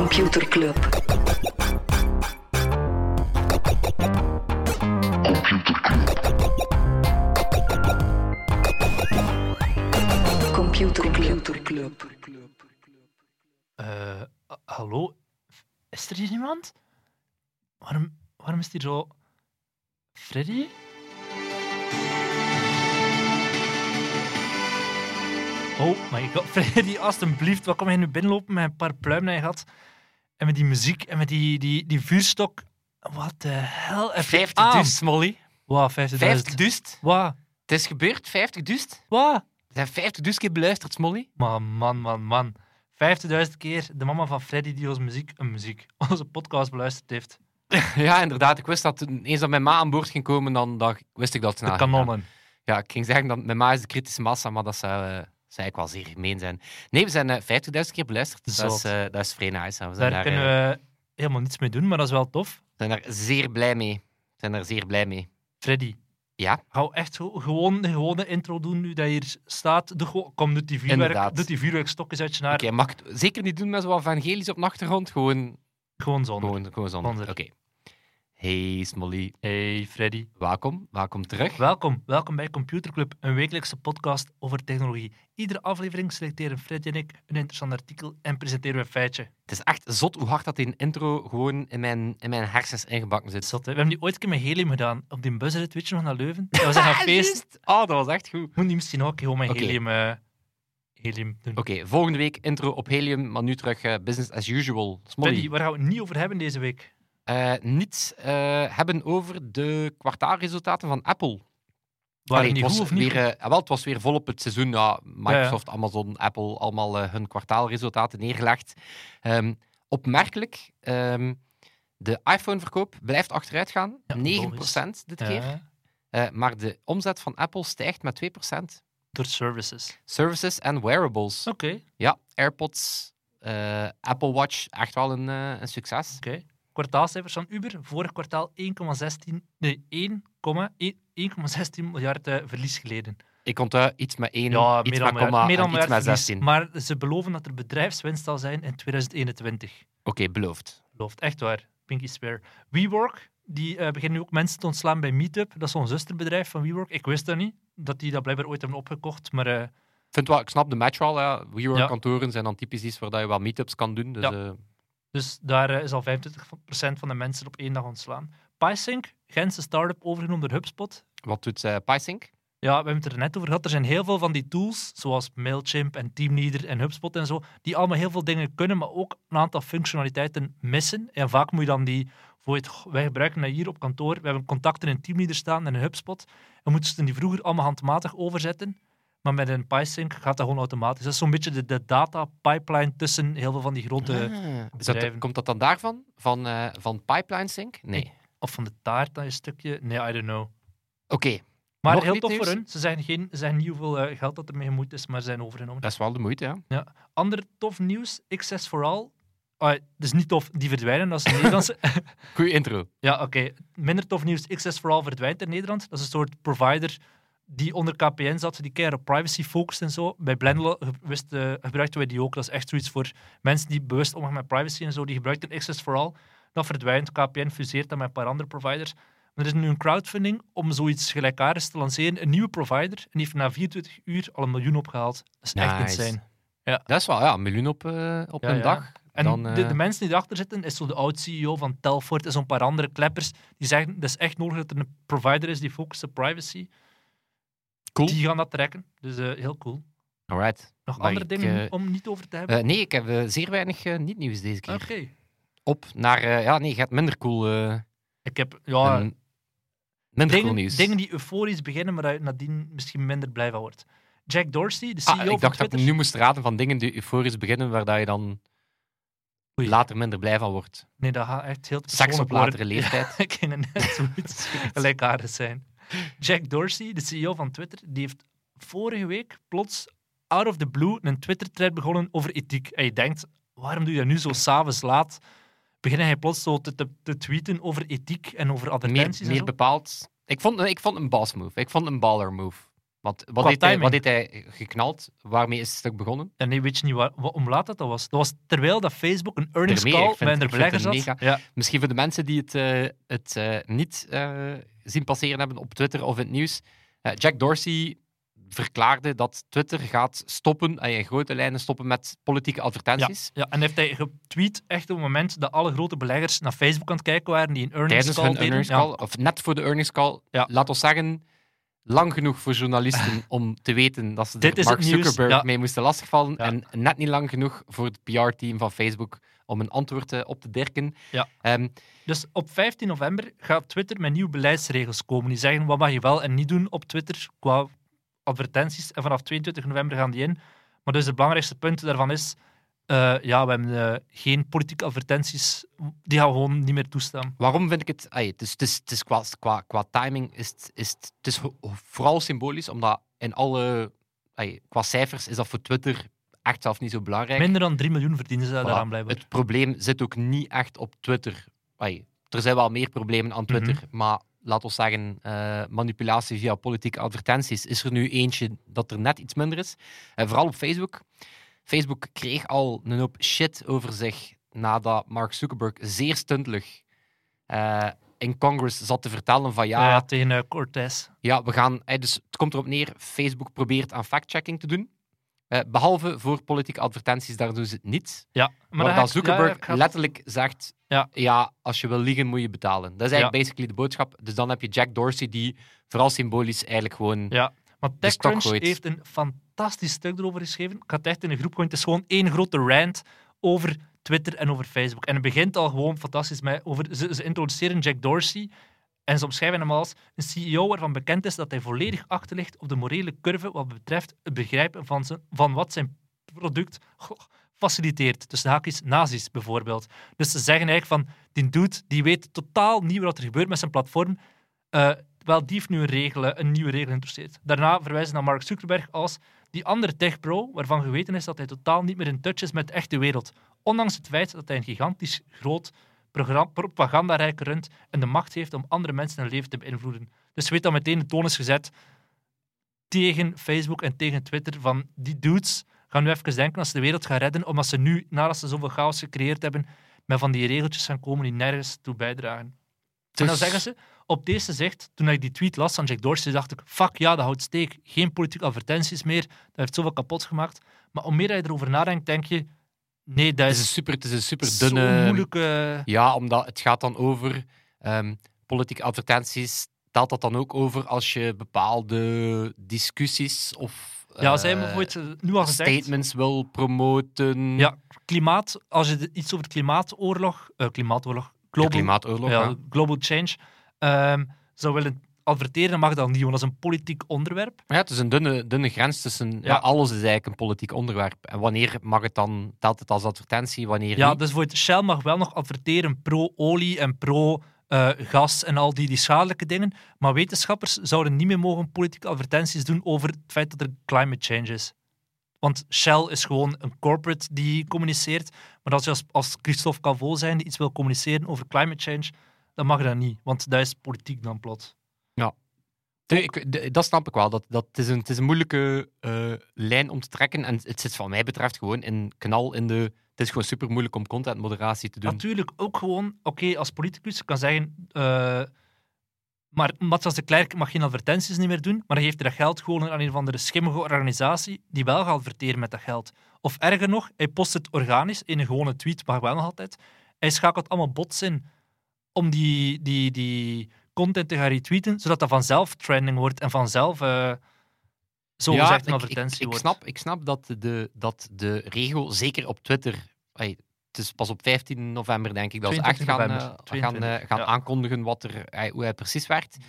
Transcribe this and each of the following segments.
Computer Club. Computer Club. Eh, ha- hallo? Is er hier iemand? Waarom, waarom is hier zo... Freddy? Oh my god, Freddy, alstublieft, wat kom jij nu binnenlopen met een paar pluimen je gat? En met die muziek en met die, die, die vuurstok. Wat de hel? heb je 50 aan? dus, Molly. Wow, 50 50.000. dus. Wat? Het is gebeurd, 50 dus. Wat? Er zijn 50 dus keer beluisterd, Molly. Man, man, man, man. 50.000 keer de mama van Freddy die onze muziek, een muziek, onze podcast beluisterd heeft. ja, inderdaad. Ik wist dat toen- eens dat mijn ma aan boord ging komen, dan, dan wist ik dat. De kanonnen. Ja, ik ging zeggen dat mijn ma is de kritische massa, maar dat zou, eh, zou ik wel zeer gemeen zijn. Nee, we zijn eh 50.000 keer beluisterd. Dat is, eh, dat is vrij nice. We zijn Daar daar, kunnen eh, we helemaal niets mee doen, maar dat is wel tof. zijn daar zeer blij mee. We zijn daar zeer blij mee. Freddy, Ja, hou echt gewoon de gewone intro doen nu dat je hier staat. Doe gewoon, kom, doe die, vuurwerk, doe die vuurwerkstokjes uit je naar. oké. mag zeker niet doen met zo'n evangelisch op de achtergrond? Gewoon, Gewoon zonder. gewoon, gewoon zonder. Zonder. Oké. Hey Smolly, Hey Freddy. welkom. Welkom terug. Welkom, welkom bij Computer Club, een wekelijkse podcast over technologie. Iedere aflevering selecteren Freddy en ik een interessant artikel en presenteren we een feitje. Het is echt zot hoe hard dat in intro gewoon in mijn, in mijn hersens ingebakken zit. Zot, hè? We hebben die ooit een keer met helium gedaan, op die buzzrit, weet je nog, naar Leuven. Dat was echt een feest. Juist. Oh, dat was echt goed. Moet die misschien ook gewoon met Oké. helium, eh, helium doen. Oké, volgende week intro op Helium, maar nu terug eh, business as usual. Smolly. Freddy, waar gaan we het niet over hebben deze week? Eh, niet eh, hebben over de kwartaalresultaten van Apple. Waren Allee, het goed was of niet? Weer, eh, wel, het was weer volop het seizoen. Ja, Microsoft, Amazon, Apple, allemaal hun kwartaalresultaten neergelegd. Ehm, opmerkelijk, ehm, de iPhone-verkoop blijft achteruit gaan. Ja, 9% dit keer. Maar de omzet van Apple stijgt met 2%. door services. Services en wearables. Oké, Ja, AirPods, Apple Watch, echt wel een, een succes. oké. Kwartaalcijfers van Uber, vorig kwartaal 1,16 nee, 1,16 miljard eh, verlies geleden. Ik onthoud iets met 1, Ja, iets meer met dan komma meer dan iets miljard met verlies. 16. Maar ze beloven dat er bedrijfswinst zal zijn in 2021. Oké, beloofd. Belooft, echt waar. Pinky swear. WeWork, die eh, beginnen nu ook mensen te ontslaan bij Meetup. Dat is zo'n zusterbedrijf van WeWork. Ik wist dat niet, dat die dat blijkbaar ooit hebben opgekocht. Maar eh, Ik, vind wel, ik snap de match wel. Ja. WeWork-kantoren zijn dan typisch iets waar dat je wel meetups kan doen. Dus, Ja. Dus daar eh, is al 25% van de mensen op één dag ontslaan. PySync, Gentse start-up overgenomen door HubSpot. wat doet uh, PySync? Ja, we hebben het er net over gehad. Er zijn heel veel van die tools, zoals Mailchimp en Teamleader en HubSpot en zo, die allemaal heel veel dingen kunnen, maar ook een aantal functionaliteiten missen. En vaak moet je dan die, voor het, wij gebruiken dat hier op kantoor, we hebben contacten in Teamleader staan en een HubSpot, en moeten ze die vroeger allemaal handmatig overzetten. Maar met een PySync gaat dat gewoon automatisch. Dat is zo'n beetje de, de data pipeline tussen heel veel van die grote... Ah, is dat, bedrijven. komt dat dan daarvan? Van, eh, van Pipeline Sync? Nee. Of van de taart, dat is een stukje. Nee, I don't know. Oké, Maar Nog heel tof voor hun. Ze zeggen, geen, ze zeggen niet hoeveel eh, geld dat ermee gemoeid is, maar ze zijn overgenomen. dat is wel de moeite, ja. Ander tof nieuws, Access for All. Ah, dus niet tof, die verdwijnen. Dat is een Nederlandse... Goeie intro. ja, oké. Minder tof nieuws, Access for All verdwijnt in Nederland. Dat is een soort provider die onder KPN zat, die keihard op privacy focust en zo. Bij Blendel wist, eh, gebruikten wij die ook. Dat is echt zoiets voor mensen die bewust omgaan met privacy en zo. Die gebruikten Access for All. Dat verdwijnt. KPN fuseert dat met een paar andere providers. Maar er is nu een crowdfunding om zoiets gelijkaardigs te lanceren. Een nieuwe provider. En die heeft na 24 uur al een miljoen opgehaald. Dat is echt Nice. insane. Dat is wel ja, een miljoen op, eh, op Ja, een ja. dag. En dan, de, eh, de mensen die erachter zitten, is zo de oud-CEO van Telfort en zo'n paar andere kleppers, die zeggen, het is echt nodig dat er een provider is die focust op privacy. Cool. Die gaan dat trekken. Dus eh, heel cool. Alright. Nog andere ik, dingen eh, om niet over te hebben? Eh, nee, ik heb zeer weinig niet-nieuws deze keer. Oké. Op naar... ja, nee, je hebt minder cool... Ik heb ja, een- minder cool dingen, nieuws. dingen die euforisch beginnen, maar nadien misschien minder blij van wordt. Jack Dorsey, de CEO Ah, ik van dacht dat ik nu moest raden van dingen die euforisch beginnen, waar dat je dan Oei. later minder blij van wordt. Nee, dat gaat echt heel Seks op latere worden. leeftijd. ik ging er net zoiets gelijkaardig zijn. Jack Dorsey, de CEO van Twitter, die heeft vorige week plots out of the blue een Twitter-thread begonnen over ethiek. En je denkt, waarom doe je dat nu zo s'avonds laat? Beginnen hij plots zo te, te, te tweeten over ethiek en over Meer, advertenties en meer zo? bepaald... Ik vond, ik vond een boss move. Ik vond een baller move. Want wat heeft, hij, wat heeft hij geknald? Waarmee is het stuk begonnen? En nee, weet je niet waar, wa- om laat dat, dat was? Dat was terwijl dat Facebook een earnings call met de beleggers had. Ja, Misschien voor de mensen die het, eh, het eh, niet eh, zien passeren hebben op Twitter of in het nieuws. Eh, Jack Dorsey verklaarde dat Twitter gaat stoppen, en in grote lijnen stoppen met politieke advertenties. ja, en heeft hij getweet echt op het moment dat alle grote beleggers naar Facebook aan het kijken waren, die een earnings Tijdens call hun Ja. of net voor de earnings call, Ja. laat ons zeggen, lang genoeg voor journalisten om te weten dat ze Dit er Mark Zuckerberg ja. mee moesten lastigvallen. Ja. En net niet lang genoeg voor het PR-team van Facebook om een antwoord eh, op te dirken. Ja. Ehm, Dus op 15 november gaat Twitter met nieuwe beleidsregels komen. Die zeggen wat mag je wel en niet doen op Twitter qua advertenties. En vanaf 22 november gaan die in. Maar dus het belangrijkste punt daarvan is... eh, ja, we hebben eh, geen politieke advertenties. Die gaan we gewoon niet meer toestaan. Waarom vind ik het... het is, het is, het is qua, qua, qua timing is het, is het, het is vooral symbolisch, omdat in alle... ai, qua cijfers is dat voor Twitter echt zelf niet zo belangrijk. Minder dan 3 miljoen verdienen ze Voilà. daaraan blijven. Het probleem zit ook niet echt op Twitter. Ai, er zijn wel meer problemen aan Twitter, Mhm. maar laat ons zeggen, eh, manipulatie via politieke advertenties is er nu eentje dat er net iets minder is. En vooral op Facebook. Facebook kreeg al een hoop shit over zich nadat Mark Zuckerberg zeer stuntelig eh, in Congress zat te vertellen van ja, Ja, tegen eh, Cortez. ja, we gaan. eh, Dus het komt erop neer: Facebook probeert aan fact-checking te doen. Eh, behalve voor politieke advertenties, daar doen ze het niet. Ja, Maar, dat Zuckerberg ja, letterlijk zegt: Ja. ja. als je wil liegen, moet je betalen. Dat is eigenlijk basically de boodschap. Dus dan heb je Jack Dorsey, die vooral symbolisch eigenlijk gewoon. Ja, maar TechCrunch heeft een fantastisch stuk erover geschreven. Ik ga het echt in een groep gooien. Het is gewoon één grote rant over Twitter en over Facebook. En het begint al gewoon fantastisch met... Over, ze, introduceren Jack Dorsey en ze omschrijven hem als een CEO waarvan bekend is dat hij volledig achterligt op de morele curve wat betreft het begrijpen van, zijn, van wat zijn product goh, faciliteert. Tussen haakjes nazi's bijvoorbeeld. Dus ze zeggen eigenlijk van, die dude die weet totaal niet wat er gebeurt met zijn platform. Eh, wel, die heeft nu een, een nieuwe regel geïntroduceerd. Daarna verwijzen ze naar Mark Zuckerberg als die andere tech-pro, waarvan geweten is dat hij totaal niet meer in touch is met de echte wereld. Ondanks het feit dat hij een gigantisch groot propagandarijk runt en de macht heeft om andere mensen hun leven te beïnvloeden. Dus weet dat meteen de toon is gezet tegen Facebook en tegen Twitter van die dudes gaan nu even denken als ze de wereld gaan redden, omdat ze nu, nadat ze zoveel chaos gecreëerd hebben, met van die regeltjes gaan komen die nergens toe bijdragen. En dan Dus- zeggen ze, op deze zicht, toen ik die tweet las van Jack Dorsey, dacht ik, fuck ja, dat houdt steek. Geen politieke advertenties meer, dat heeft zoveel kapot gemaakt. Maar hoe meer je erover nadenkt, denk je, nee, dat Het is is, een super, het is een super dunne. moeilijke... Ja, omdat het gaat dan over ehm, politieke advertenties. Telt dat dan ook over als je bepaalde discussies of Ja, zij eh, hebben bijvoorbeeld eh, nu al gezegd... statements wil promoten? Ja, klimaat, als je iets over klimaatoorlog, eh, klimaatoorlog, global, klimaatoorlog. ja. global change, ehm, zou willen adverteren, mag dat niet, want dat is een politiek onderwerp. Ja, het is een dunne, dunne grens tussen. Ja. Ja. alles is eigenlijk een politiek onderwerp. En wanneer mag het dan, telt het als advertentie, wanneer Ja, niet? dus voor Shell mag wel nog adverteren pro-olie en pro-gas en al die, die schadelijke dingen. Maar wetenschappers zouden niet meer mogen politieke advertenties doen over het feit dat er climate change is. Want Shell is gewoon een corporate die communiceert. Maar als je als, als Christophe Calvo zijn die iets wil communiceren over climate change, dan mag dat niet. Want dat is politiek dan plots. Nee, ik- de- dat snap ik wel. Dat, dat, het, is een, het is een moeilijke eh, lijn om te trekken. En het zit, wat mij betreft, gewoon in knal in de. Het is gewoon super moeilijk om contentmoderatie te doen. Natuurlijk ook gewoon, oké, als politicus kan zeggen, eh, maar Matthias de Klerk mag geen advertenties niet meer doen, maar hij geeft dat geld gewoon aan een of andere schimmige organisatie die wel gaat adverteren met dat geld. Of erger nog, hij post het organisch in een gewone tweet, mag wel nog altijd. Hij schakelt allemaal bots in om die, die, die content te gaan retweeten, zodat dat vanzelf trending wordt en vanzelf eh zo gezegd een ik- advertentie ik, ik, wordt. snap, ik snap dat de, dat de regel, zeker op Twitter. het is pas op 15 november, denk ik, dat ze echt 22 gaan, eh, gaan, 22, eh, gaan ja. aankondigen wat er, hoe hij precies werkt. Ik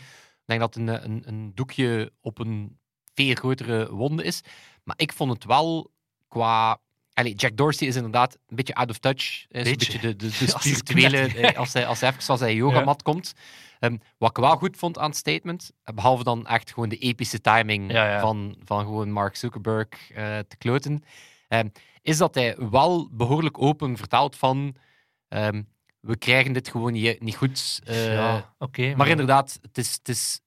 denk dat een, een, een doekje op een veel grotere wonde is. Maar ik vond het wel qua. Allee, Jack Dorsey is inderdaad een beetje out of touch. Een Beetje. de, de, de Ja, als hij spirituele. eh, als, hij, als hij even als hij yogamat komt. Ehm, wat ik wel goed vond aan het statement, eh, behalve dan echt gewoon de epische timing Ja, ja. Van, van gewoon Mark Zuckerberg eh, te kloten, ehm, is dat hij wel behoorlijk open vertelt van ehm, we krijgen dit gewoon niet, niet goed. ja, oké. maar inderdaad, het is, het is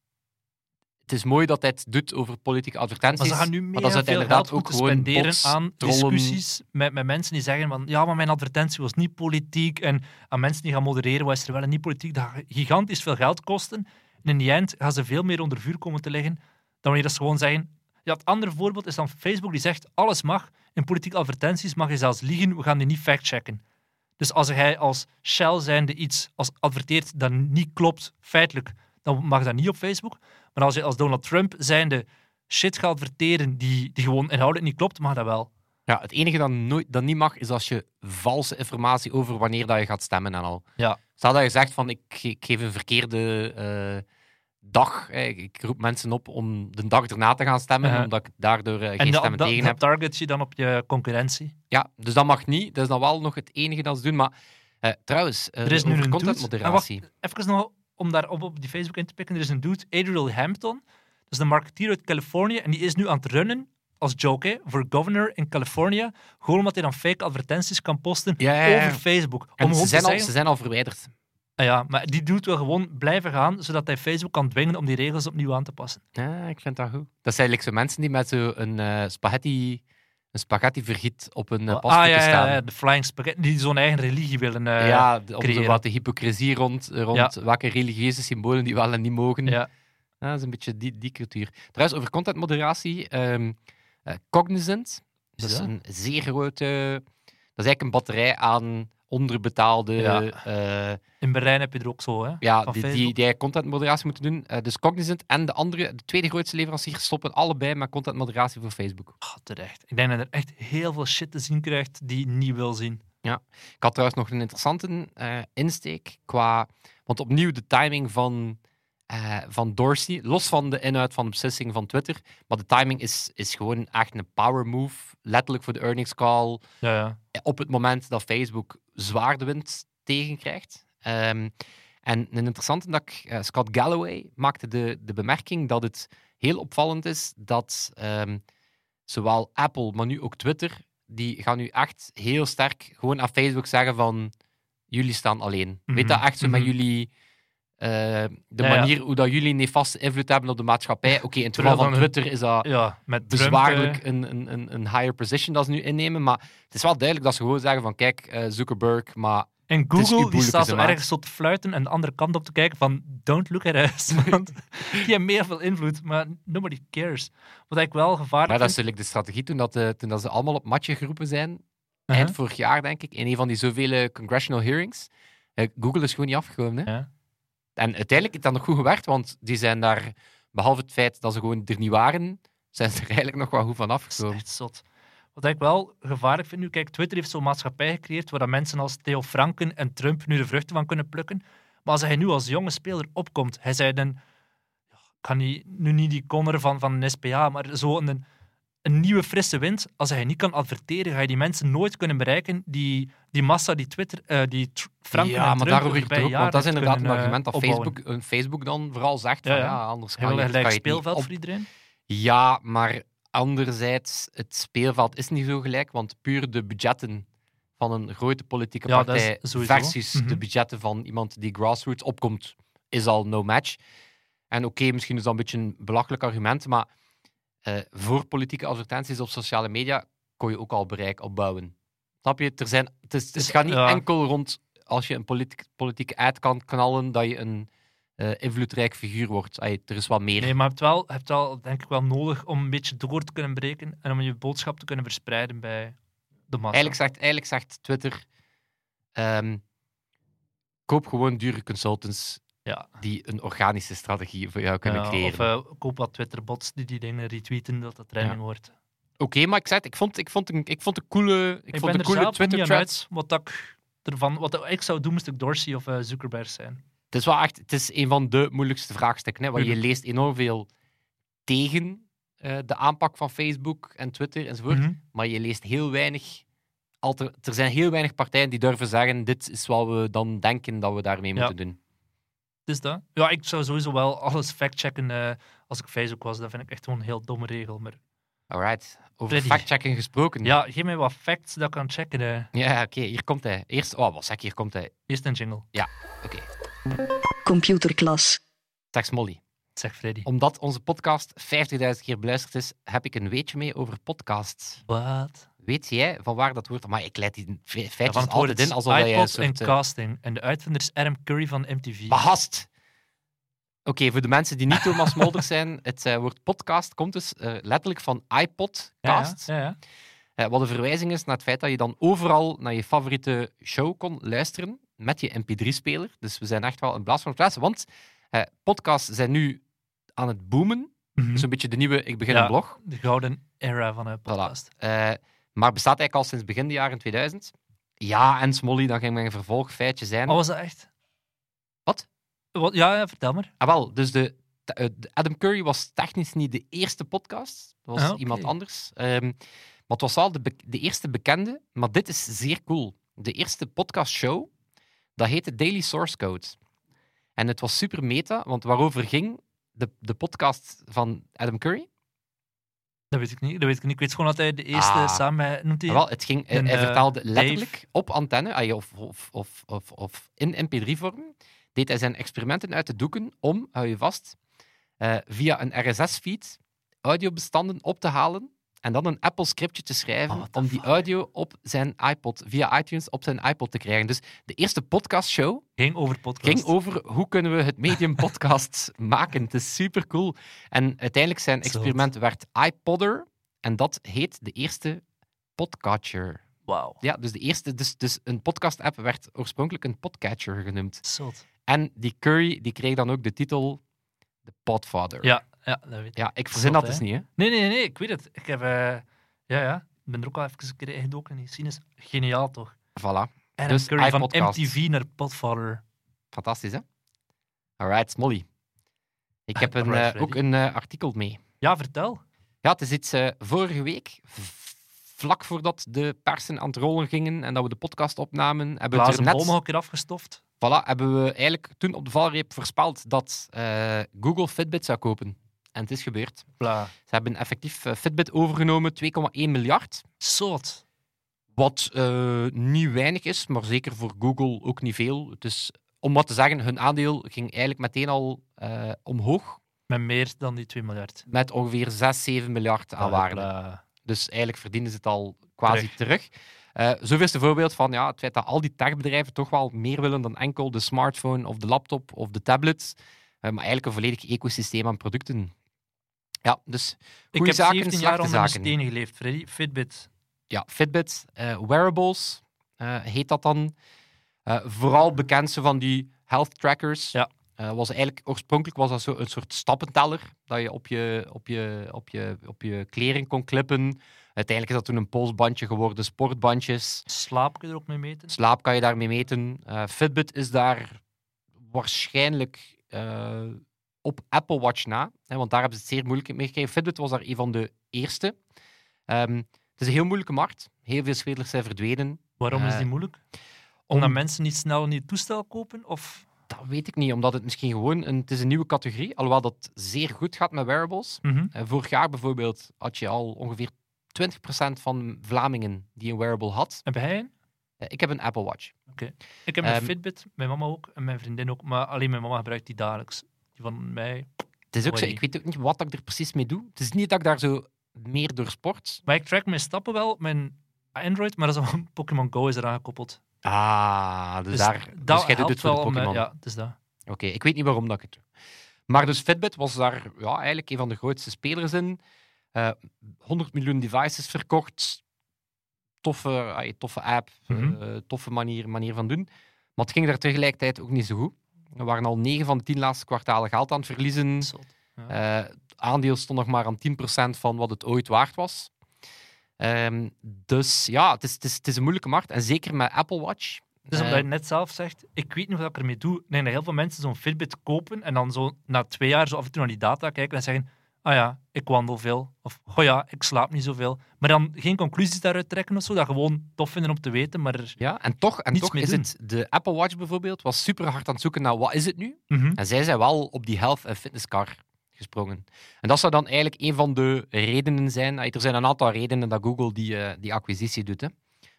het is mooi dat hij het doet over politieke advertenties. Maar ze gaan nu maar meer dat veel inderdaad geld ook spenderen aan discussies met, met mensen die zeggen van ja, maar mijn advertentie was niet politiek en aan mensen die gaan modereren was er wel en niet politiek. Dat gaat gigantisch veel geld kosten. En in die eind gaan ze veel meer onder vuur komen te liggen dan wanneer dat ze gewoon zeggen... Ja, het andere voorbeeld is dan Facebook die zegt alles mag. In politieke advertenties mag je zelfs liegen, we gaan die niet factchecken. Dus als jij als Shell zijnde iets als adverteert dat niet klopt, feitelijk, dan mag dat niet op Facebook. Maar als je als Donald Trump zijnde shit gaat adverteren die, die gewoon inhoudelijk niet klopt, mag dat wel. Ja, het enige dat, nooit, dat niet mag, is als je valse informatie over wanneer dat je gaat stemmen en al. Ja. Stel dat je zegt van, ik, ik geef een verkeerde eh, dag, ik roep mensen op om de dag erna te gaan stemmen, Ja. omdat ik daardoor eh, En geen stemmen tegen heb. target je dan op je concurrentie. Ja, dus dat mag niet. Dat is dan wel nog het enige dat ze doen. Maar eh, trouwens, Er is nu een contentmoderatie. Even nog om daar op, die Facebook in te pikken. Er is een dude, Adriel Hampton. Dat is een marketeer uit Californië. En die is nu aan het runnen als joke hè, voor governor in Californië. Gewoon omdat hij dan fake advertenties kan posten Ja, ja, ja. over Facebook. Om En ze zijn, al, zeggen, ze zijn al verwijderd. Ah ja, maar die dude wil gewoon blijven gaan, zodat hij Facebook kan dwingen om die regels opnieuw aan te passen. Ja, ik vind dat goed. Dat zijn eigenlijk zo mensen die met zo'n eh spaghetti, een spaghetti vergiet op een uh, ah ja, ja, ja, de flying spaghetti, die zo'n eigen religie willen. eh, ja, de- om wat de hypocrisie rond, rond welke religieuze symbolen die wel en niet mogen. ja. Ja, dat is een beetje die, die cultuur. Trouwens, over contentmoderatie. ehm eh, Cognizant, dat is een zeer grote... Dat is eigenlijk een batterij aan onderbetaalde... Ja. eh, In Berlijn heb je er ook zo, hè? ja, die, die, die contentmoderatie moeten doen. Eh, dus Cognizant en de andere, de tweede grootste leverancier, stoppen allebei met contentmoderatie voor Facebook. Ah, terecht. Ik denk dat er echt heel veel shit te zien krijgt die je niet wil zien. Ik had trouwens nog een interessante eh, insteek qua... Want opnieuw de timing van, van Dorsey, los van de inhoud van de beslissing van Twitter, maar de timing is, is gewoon echt een power move. Letterlijk voor de earnings call. Ja, ja. op het moment dat Facebook zwaar de wind tegenkrijgt. Ehm, en een interessante dat ik, eh, Scott Galloway maakte de, de bemerking dat het heel opvallend is dat ehm, zowel Apple, maar nu ook Twitter, die gaan nu echt heel sterk gewoon aan Facebook zeggen van jullie staan alleen. Mhm, Weet dat echt zo met mhm. jullie eh, de Ja, ja. manier hoe dat jullie nefaste invloed hebben op de maatschappij. Oké, in het geval van Twitter is dat ja met bezwaarlijk eh, een, een, een, higher position dat ze nu innemen. Maar het is wel duidelijk dat ze gewoon zeggen van kijk, eh, Zuckerberg, maar En Google die staat zo ergens zo te fluiten en de andere kant op te kijken van don't look at us. Want die hebben meer veel invloed, maar nobody cares. Wat ik wel gevaarlijk Maar dat is natuurlijk de strategie toen, dat, toen dat ze allemaal op matje geroepen zijn. Uh-huh. Eind vorig jaar, denk ik, in een van die zoveel congressional hearings. Google is gewoon niet afgekomen. Hè? Ja. En uiteindelijk heeft dat nog goed gewerkt, want die zijn daar, behalve het feit dat ze gewoon er niet waren, zijn ze er eigenlijk nog wel goed van is afgekomen. echt zot. Wat ik wel gevaarlijk vind nu, kijk, Twitter heeft zo'n maatschappij gecreëerd waar dat mensen als Theo Franken en Trump nu de vruchten van kunnen plukken. Maar als hij nu als jonge speler opkomt, hij zei dan, ik kan niet, nu niet die Connor van, van een SPA, maar zo een, een nieuwe frisse wind. Als hij niet kan adverteren, ga je die mensen nooit kunnen bereiken, die, die massa die Twitter, eh, die Franken ja, maar Trump daar de hoor ik ook, want dat is inderdaad een kunnen, eh, argument dat opbouwen. Facebook, eh, Facebook dan vooral zegt Ja, van ja. anders kan je, een kan gelijk je speelveld op- voor iedereen. Ja, maar anderzijds, het speelveld is niet zo gelijk, want puur de budgetten van een grote politieke Ja, partij versus de Mhm. budgetten van iemand die grassroots opkomt, is al no match. En oké, misschien is dat een beetje een belachelijk argument, maar eh, voor politieke advertenties op sociale media kon je ook al bereik opbouwen. Snap je? Er zijn, het, is, het Dus, gaat niet ja. enkel rond als je een politiek, politieke ad kan knallen, dat je een eh, invloedrijk figuur wordt. Ay, er is wat meer. Nee, maar je hebt wel, hebt wel, denk ik, wel nodig om een beetje door te kunnen breken en om je boodschap te kunnen verspreiden bij de massa. Eigenlijk zegt, eigenlijk zegt Twitter: ehm, koop gewoon dure consultants ja. die een organische strategie voor jou kunnen Ja, creëren. Of eh, koop wat Twitter-bots die die dingen retweeten, dat dat trending Ja. wordt. Oké, maar ik zei het, ik vond, ik vond, een, ik vond een coole, ik Ik, vond een coole Twitter thread. wat ik ervan, wat ik zou doen, moest ik Dorsey of eh, Zuckerberg zijn. Het is wel echt, het is een van de moeilijkste vraagstukken. Hè, want je Mhm. leest enorm veel tegen eh, de aanpak van Facebook en Twitter enzovoort. Mhm. Maar je leest heel weinig. Alter, er zijn heel weinig partijen die durven zeggen: dit is wat we dan denken dat we daarmee Ja. moeten doen. Is dat. Ja, ik zou sowieso wel alles factchecken eh als ik Facebook was. Dat vind ik echt gewoon een heel domme regel. Maar Alright. Over fact-checking gesproken. ja, geef mij wat facts dat ik kan checken. eh. Ja, oké, hier komt hij. Eerst, oh, wat zeg ik, hier komt hij. Eerst een jingle. Oké. Computerklas. Zeg Molly. Zeg Freddy. Omdat onze podcast 50.000 keer beluisterd is, heb ik een weetje mee over podcasts. Wat? Weet jij van waar dat woord... Maar ik leid die fe- Ja, feitjes van het altijd in, alsof jij iPod soort... en eh, casting. En de uitvinder is Adam Curry van MTV. Behast! Oké, voor de mensen die niet Thomas Mulder zijn, het eh, woord podcast komt dus eh, letterlijk van iPod, Ja. Ja, ja. Wat een verwijzing is naar het feit dat je dan overal naar je favoriete show kon luisteren met je mp3-speler. Dus we zijn echt wel een blaas van het plaats. Want podcasts zijn nu aan het boomen. Dat is een beetje de nieuwe Ik begin Ja. een blog. De gouden era van een podcast. Eh, maar bestaat eigenlijk al sinds begin de jaren 2000. Ja, en Smolly, dan ging mijn vervolgfeitje zijn. Oh, was dat echt? Wat? Wat? Ja, ja, vertel maar. Ah, wel, dus de, de- Adam Curry was technisch niet de eerste podcast. Dat was Ah, iemand anders. Ehm, maar het was de, be- de eerste bekende. Maar dit is zeer cool. De eerste podcastshow, dat heette Daily Source Code. En het was super meta, want waarover ging de, de podcast van Adam Curry? Dat weet ik niet. Dat weet ik niet. Ik weet gewoon dat hij de eerste Ah. samen noemt hij. Ah, wel, het ging, hij, eh, vertaalde Dave. letterlijk op antenne, ah, of, of, of, of, of in mp3-vorm, deed hij zijn experimenten uit de doeken om, hou je vast, eh, via een RSS-feed audiobestanden op te halen en dan een Apple-scriptje te schrijven Oh, the om die fuck? audio op zijn iPod, via iTunes op zijn iPod te krijgen. Dus de eerste podcastshow ging over podcast. ging over hoe kunnen we het medium podcast maken. Het is super cool. En uiteindelijk zijn experiment werd iPodder en dat heet de eerste podcatcher. Wauw. Ja, dus, de eerste, dus, dus een podcast-app werd oorspronkelijk een podcatcher genoemd. Zot. En die Curry die kreeg dan ook de titel de Podfather. Ja, ja, dat weet ik. Ja, ik verzin dat dus niet, hè. Nee, nee, nee, ik weet het. Ik heb... eh, ja, ja. Ik ben er ook al even een keer ingedoken in die scene. is Geniaal, toch? Voilà. Adam Dus Curry van. MTV naar Podfather. Fantastisch, hè? Alright, Smolly. Ik heb een, eh, ook een eh, artikel mee. Ja, vertel. Ja, het is iets vorige week, vlak voordat de persen aan het rollen gingen en dat we de podcast opnamen, hebben we het er net... nog een keer afgestoft. Voilà, hebben we eigenlijk toen op de valreep voorspeld dat Google Fitbit zou kopen. En het is gebeurd. Bla. Ze hebben effectief eh, Fitbit overgenomen, 2,1 miljard. Zot. Wat eh, niet weinig is, maar zeker voor Google ook niet veel. Het is, om wat te zeggen, hun aandeel ging eigenlijk meteen al eh, omhoog Met meer dan die 2 miljard. met ongeveer 6, 7 miljard aan waarde. Bla. Dus eigenlijk verdienen ze het al quasi terug. Eh zo is een voorbeeld van ja, het feit dat al die techbedrijven toch wel meer willen dan enkel de smartphone of de laptop of de tablet. Maar eigenlijk een volledig ecosysteem aan producten. Ja, dus Ik goede heb zaken, 17 jaar onder zaken. steen geleefd, Freddy. Fitbit. ja, Fitbit, eh, wearables eh, heet dat dan. Eh, vooral bekend van die health trackers. Ja. Was eigenlijk, oorspronkelijk was dat zo een soort stappenteller dat je op je, op je, op je, op je kleren kon klippen. Uiteindelijk is dat toen een polsbandje geworden, sportbandjes. Slaap kun je er ook mee meten. Slaap kan je daarmee meten. Fitbit is daar waarschijnlijk op Apple Watch na, hè, want daar hebben ze het zeer moeilijk mee gekregen. Fitbit was daar een van de eerste. Ehm, het is een heel moeilijke markt. Heel veel spelers zijn verdwenen. Waarom is Eh, die moeilijk? Omdat om- mensen niet snel een nieuw toestel kopen? Of... Dat weet ik niet, omdat het misschien gewoon een, het is een nieuwe categorie, alhoewel dat zeer goed gaat met wearables. Mhm. Eh, vorig jaar bijvoorbeeld had je al ongeveer 20% van Vlamingen die een wearable had. Heb jij een? Eh, ik heb een Apple Watch. Ik heb een Ehm, Fitbit, mijn mama ook en mijn vriendin ook. Maar alleen mijn mama gebruikt die dagelijks. Die van mij. Het is ook zo, ik weet ook niet wat ik er precies mee doe. Het is niet dat ik daar zo meer door sport. Maar ik track mijn stappen wel, mijn Android, maar dat is een Pokémon Go is eraan gekoppeld. Ah, dus, Dus daar. dat Dus jij doet het voor om, eh, Pokémon. Ja, is dat. Oké, ik weet niet waarom dat ik het doe. Maar dus Fitbit was daar ja, eigenlijk een van de grootste spelers in. Eh 100 miljoen devices verkocht. Toffe, toffe app, Mhm. eh, toffe manier, manier van doen. Maar het ging daar tegelijkertijd ook niet zo goed. Er waren al 9 van de 10 laatste kwartalen geld aan het verliezen. Zot. Eh, het aandeel stond nog maar aan 10% van wat het ooit waard was. Ehm, dus ja, het is, het, is, het is een moeilijke markt. En zeker met Apple Watch. Dus Eh, omdat je net zelf zegt, ik weet niet wat ik ermee doe. Dat heel veel mensen zo'n Fitbit kopen en dan zo na twee jaar zo af en toe naar die data kijken en zeggen, ah ja, ik wandel veel. Of, oh ja, ik slaap niet zoveel. Maar dan geen conclusies daaruit trekken of zo. Dat gewoon tof vinden om te weten, maar... Ja, en toch, en Niets toch mee is doen. het... De Apple Watch bijvoorbeeld was super hard aan het zoeken naar wat is het nu? Mhm. En zij zijn wel op die health en fitness car gesprongen. En dat zou dan eigenlijk een van de redenen zijn. Er zijn een aantal redenen dat Google die, eh, die acquisitie doet. Hè.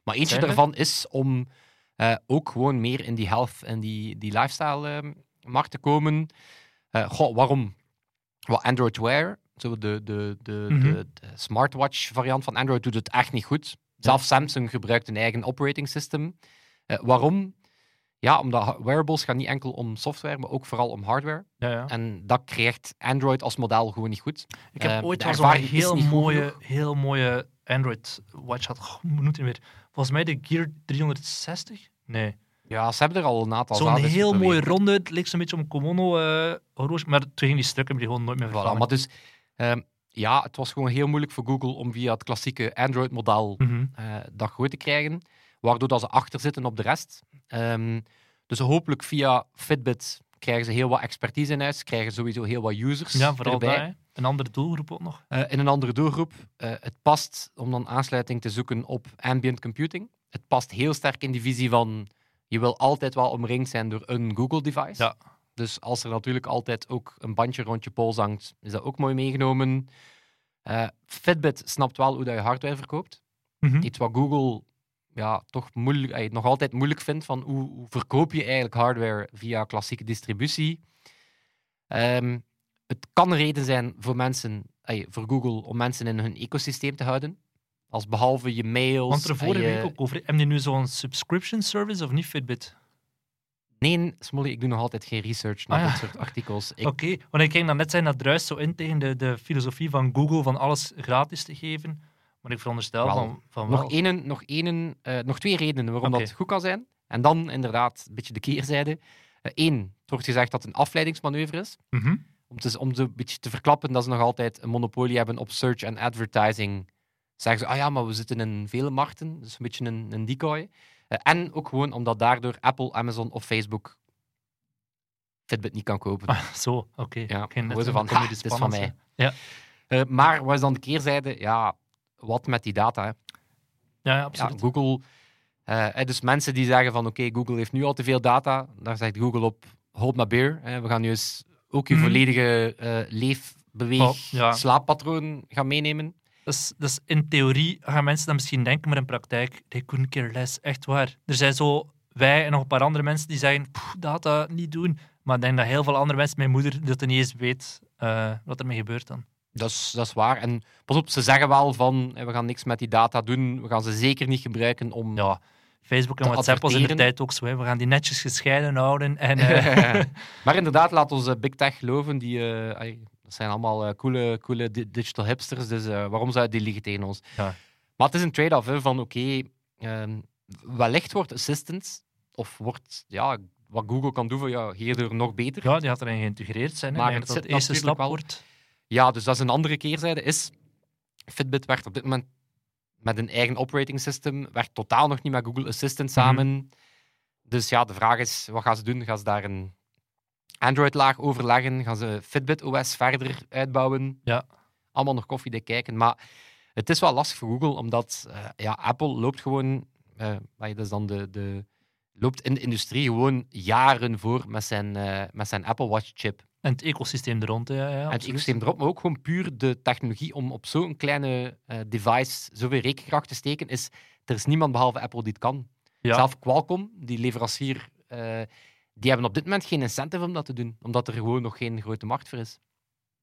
Maar eentje Zijn er? daarvan is om eh, ook gewoon meer in die health en die, die lifestyle eh, markt te komen. Eh, goh, waarom? Wat Android Wear, zo de, de, de, Mhm. de, de smartwatch variant van Android, doet het echt niet goed. Zelfs Samsung gebruikt een eigen operating system. Eh, waarom? Ja, omdat wearables gaan niet enkel om software, maar ook vooral om hardware. Ja, ja. En dat krijgt Android als model gewoon niet goed. Ik heb Eh, ooit wel zo'n heel mooie, heel mooie Android watch gehad. Goh, hoe noemt hij weer? Volgens mij de Gear 360? Nee. Ja, ze hebben er al een aantal Zo'n heel mooie ronde. Het leek zo'n beetje een Komono horloge. Maar toen gingen die stukken die gewoon nooit meer Voilà, vervangen. maar dus, ehm, ja, het was gewoon heel moeilijk voor Google om via het klassieke Android-model Mhm. eh, dat goed te krijgen, waardoor dat ze achter zitten op de rest. Ehm, dus hopelijk via Fitbit krijgen ze heel wat expertise in huis, krijgen sowieso heel wat users Ja, vooral erbij. Een andere doelgroep ook nog. Eh, in een andere doelgroep. Eh, het past om dan aansluiting te zoeken op ambient computing. Het past heel sterk in die visie van je wil altijd wel omringd zijn door een Google-device. Ja. Dus als er natuurlijk altijd ook een bandje rond je pols hangt, is dat ook mooi meegenomen. Eh, Fitbit snapt wel hoe dat je hardware verkoopt. Mhm. Iets wat Google ja, toch moeilijk, eh, nog altijd moeilijk vindt van hoe, hoe verkoop je eigenlijk hardware via klassieke distributie. Ehm, het kan een reden zijn voor mensen, eh, voor Google, om mensen in hun ecosysteem te houden. Als behalve je mails. Want er vorige je- week ook over. Heb je nu zo'n subscription service of niet Fitbit? Nee, Smolly, ik doe nog altijd geen research naar Ah, ja. dit soort artikels. Ik, Oké, want ik ging dan net zijn dat druist zo in tegen de, de filosofie van Google van alles gratis te geven. Maar ik veronderstel Wel, van, van wel. nog, één, nog, één, eh, nog twee redenen waarom dat goed kan zijn. En dan inderdaad een beetje de keerzijde. Eén, het wordt gezegd dat het een afleidingsmanoeuvre is. Mhm. om, te, om een beetje te verklappen dat ze nog altijd een monopolie hebben op search en advertising, zeggen ze, ah ja, maar we zitten in vele markten, dus een beetje een, een decoy. Eh, en ook gewoon omdat daardoor Apple, Amazon of Facebook Fitbit niet kan kopen. Ah, zo, oké. ja, net van, ha, het is van mij. zijn. Eh, maar wat is dan de keerzijde? Ja, wat met die data? Hè? Ja, ja, Ja, absoluut. Google, eh, dus mensen die zeggen van, oké, Google heeft nu al te veel data, daar zegt Google op, hold my beer. hè. we gaan nu eens ook je Mhm. volledige leefbeweeg, Oh, ja. slaappatroon gaan meenemen. Dus, dus in theorie gaan mensen dat misschien denken, maar in praktijk, they couldn't care less. Echt waar. Er zijn zo wij en nog een paar andere mensen die zeggen, "Pff, data niet doen. Maar ik denk dat heel veel andere mensen, mijn moeder, dat niet eens weet eh, wat ermee gebeurt dan. Dat is, dat is waar. En pas op, ze zeggen wel van, eh, we gaan niks met die data doen, we gaan ze zeker niet gebruiken om... Ja, Facebook en WhatsApp was in de tijd ook zo. Hè. We gaan die netjes gescheiden houden. En, eh, maar inderdaad, laat ons eh, Big Tech geloven. Die, dat zijn allemaal eh, coole, coole di- digital hipsters, dus eh, waarom zou die liegen tegen ons? Ja. Maar het is een trade-off van, oké, ehm, wellicht wordt Assistant, of wordt, ja, wat Google kan doen voor jou, hierdoor nog beter. ja, die had erin geïntegreerd zijn. hè. Maar het de eerste stap wel- wordt. Ja, dus dat is een andere keerzijde. Is Fitbit werkt op dit moment met een eigen operating system, werkt totaal nog niet met Google Assistant Mhm. samen. Dus ja, de vraag is, wat gaan ze doen? Gaan ze daar een Android-laag overleggen? Gaan ze Fitbit OS verder uitbouwen? Ja. Allemaal nog koffiedik kijken. Maar het is wel lastig voor Google, omdat eh, ja, Apple loopt gewoon... eh, dat is dan de, de, loopt in de industrie gewoon jaren voor met zijn, eh, met zijn Apple Watch-chip En het ecosysteem er rond. Ja, ja, het absoluut. ecosysteem erop, maar ook gewoon puur de technologie om op zo'n kleine device zoveel rekenkracht te steken, is er is niemand behalve Apple die het kan. Ja. Zelf Qualcomm, die leverancier, die hebben op dit moment geen incentive om dat te doen, omdat er gewoon nog geen grote markt voor is.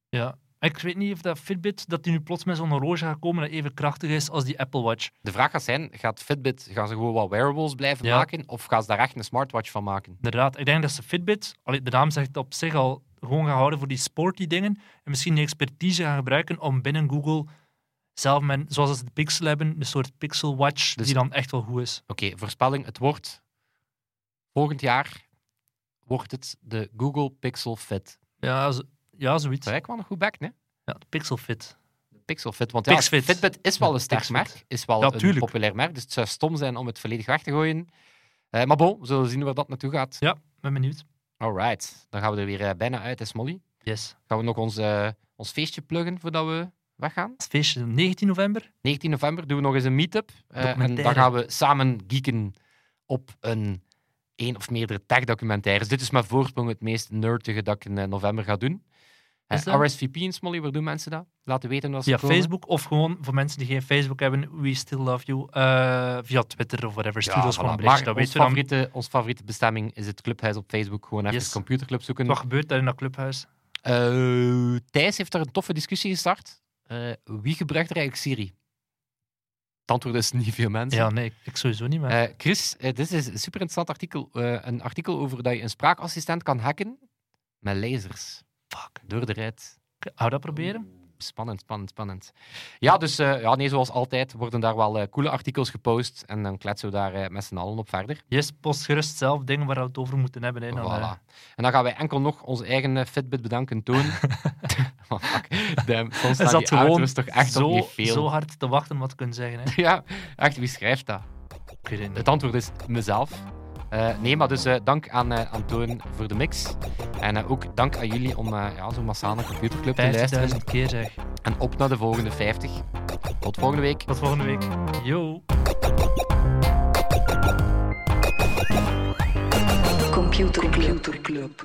Ja. Ik weet niet of dat Fitbit, dat die nu plots met zo'n horloge gaat komen dat even krachtig is als die Apple Watch. De vraag gaat zijn, gaat Fitbit, gaan ze gewoon wat wearables blijven Ja. maken, of gaan ze daar echt een smartwatch van maken? Inderdaad, ik denk dat ze Fitbit, de naam zegt het op zich al, gewoon gaan houden voor die sporty dingen. En misschien die expertise gaan gebruiken om binnen Google zelf, zoals ze de Pixel hebben, een soort Pixel Watch Dus- die dan echt wel goed is. Oké, voorspelling, het wordt volgend jaar wordt het de Google Pixel Fit. Ja, ja zoiets. Dat lijkt wel een goed back, hè? Ja, de Pixel Fit. Pixel Fit. Want ja, Pixfit. Fitbit is wel een sterk merk. Is wel Ja, een populair merk. Dus het zou stom zijn om het volledig weg te gooien. Eh, maar bon, we zullen zien waar dat naartoe gaat. Ja, ben benieuwd. Alright. Dan gaan we er weer eh, bijna uit, hè, Smolly. Yes. Gaan we nog ons, eh, ons feestje pluggen voordat we weggaan? Het feestje 19 november. 19 november doen we nog eens een meetup. Eh, en dan gaan we samen geeken op een één of meerdere tech-documentaires. Dit is met voorsprong het meest nerdige dat ik in eh, november ga doen. Eh? RSVP in Smolly, waar doen mensen dat? Laten weten als ze Via komen. Facebook of gewoon voor mensen die geen Facebook hebben, We Still Love You. eh, via Twitter of whatever. Stuur ons voilà. gewoon. Dat ons weten we dan. favoriete, ons favoriete bestemming is het clubhuis op Facebook. Gewoon even Yes. computerclub zoeken. Wat gebeurt daar in dat clubhuis? Eh, Thijs heeft daar een toffe discussie gestart. Eh, wie gebruikt er eigenlijk Siri? Het antwoord is niet veel mensen. Ja, nee, ik, sowieso niet meer. Eh, Chris, eh, dit is een super interessant artikel. eh, een artikel over dat je een spraakassistent kan hacken met lasers. Fuck. Door de rijdt. Hou dat proberen? Spannend, spannend, spannend. Ja, dus eh, ja, nee, zoals altijd worden daar wel eh, coole artikels gepost. En dan kletsen we daar eh, met z'n allen op verder. Yes, post gerust zelf dingen waar we het over moeten hebben. Hè, dan, Voilà. En dan gaan wij enkel nog onze eigen Fitbit bedanken, Toon. oh, fuck. Damn, soms die gewoon toch echt zo, niet veel. zo hard te wachten wat kunnen zeggen. Hè. Ja, echt, wie schrijft dat? Ik weet het niet. Het antwoord is mezelf. Eh, nee, maar dus eh, dank aan, eh, aan Toon voor de mix. En ook dank aan jullie om eh, ja, zo massaal naar Computerclub te luisteren. 50.000 keer zeg. En op naar de volgende 50. Tot volgende week. Tot volgende week. Yo. Computer Club.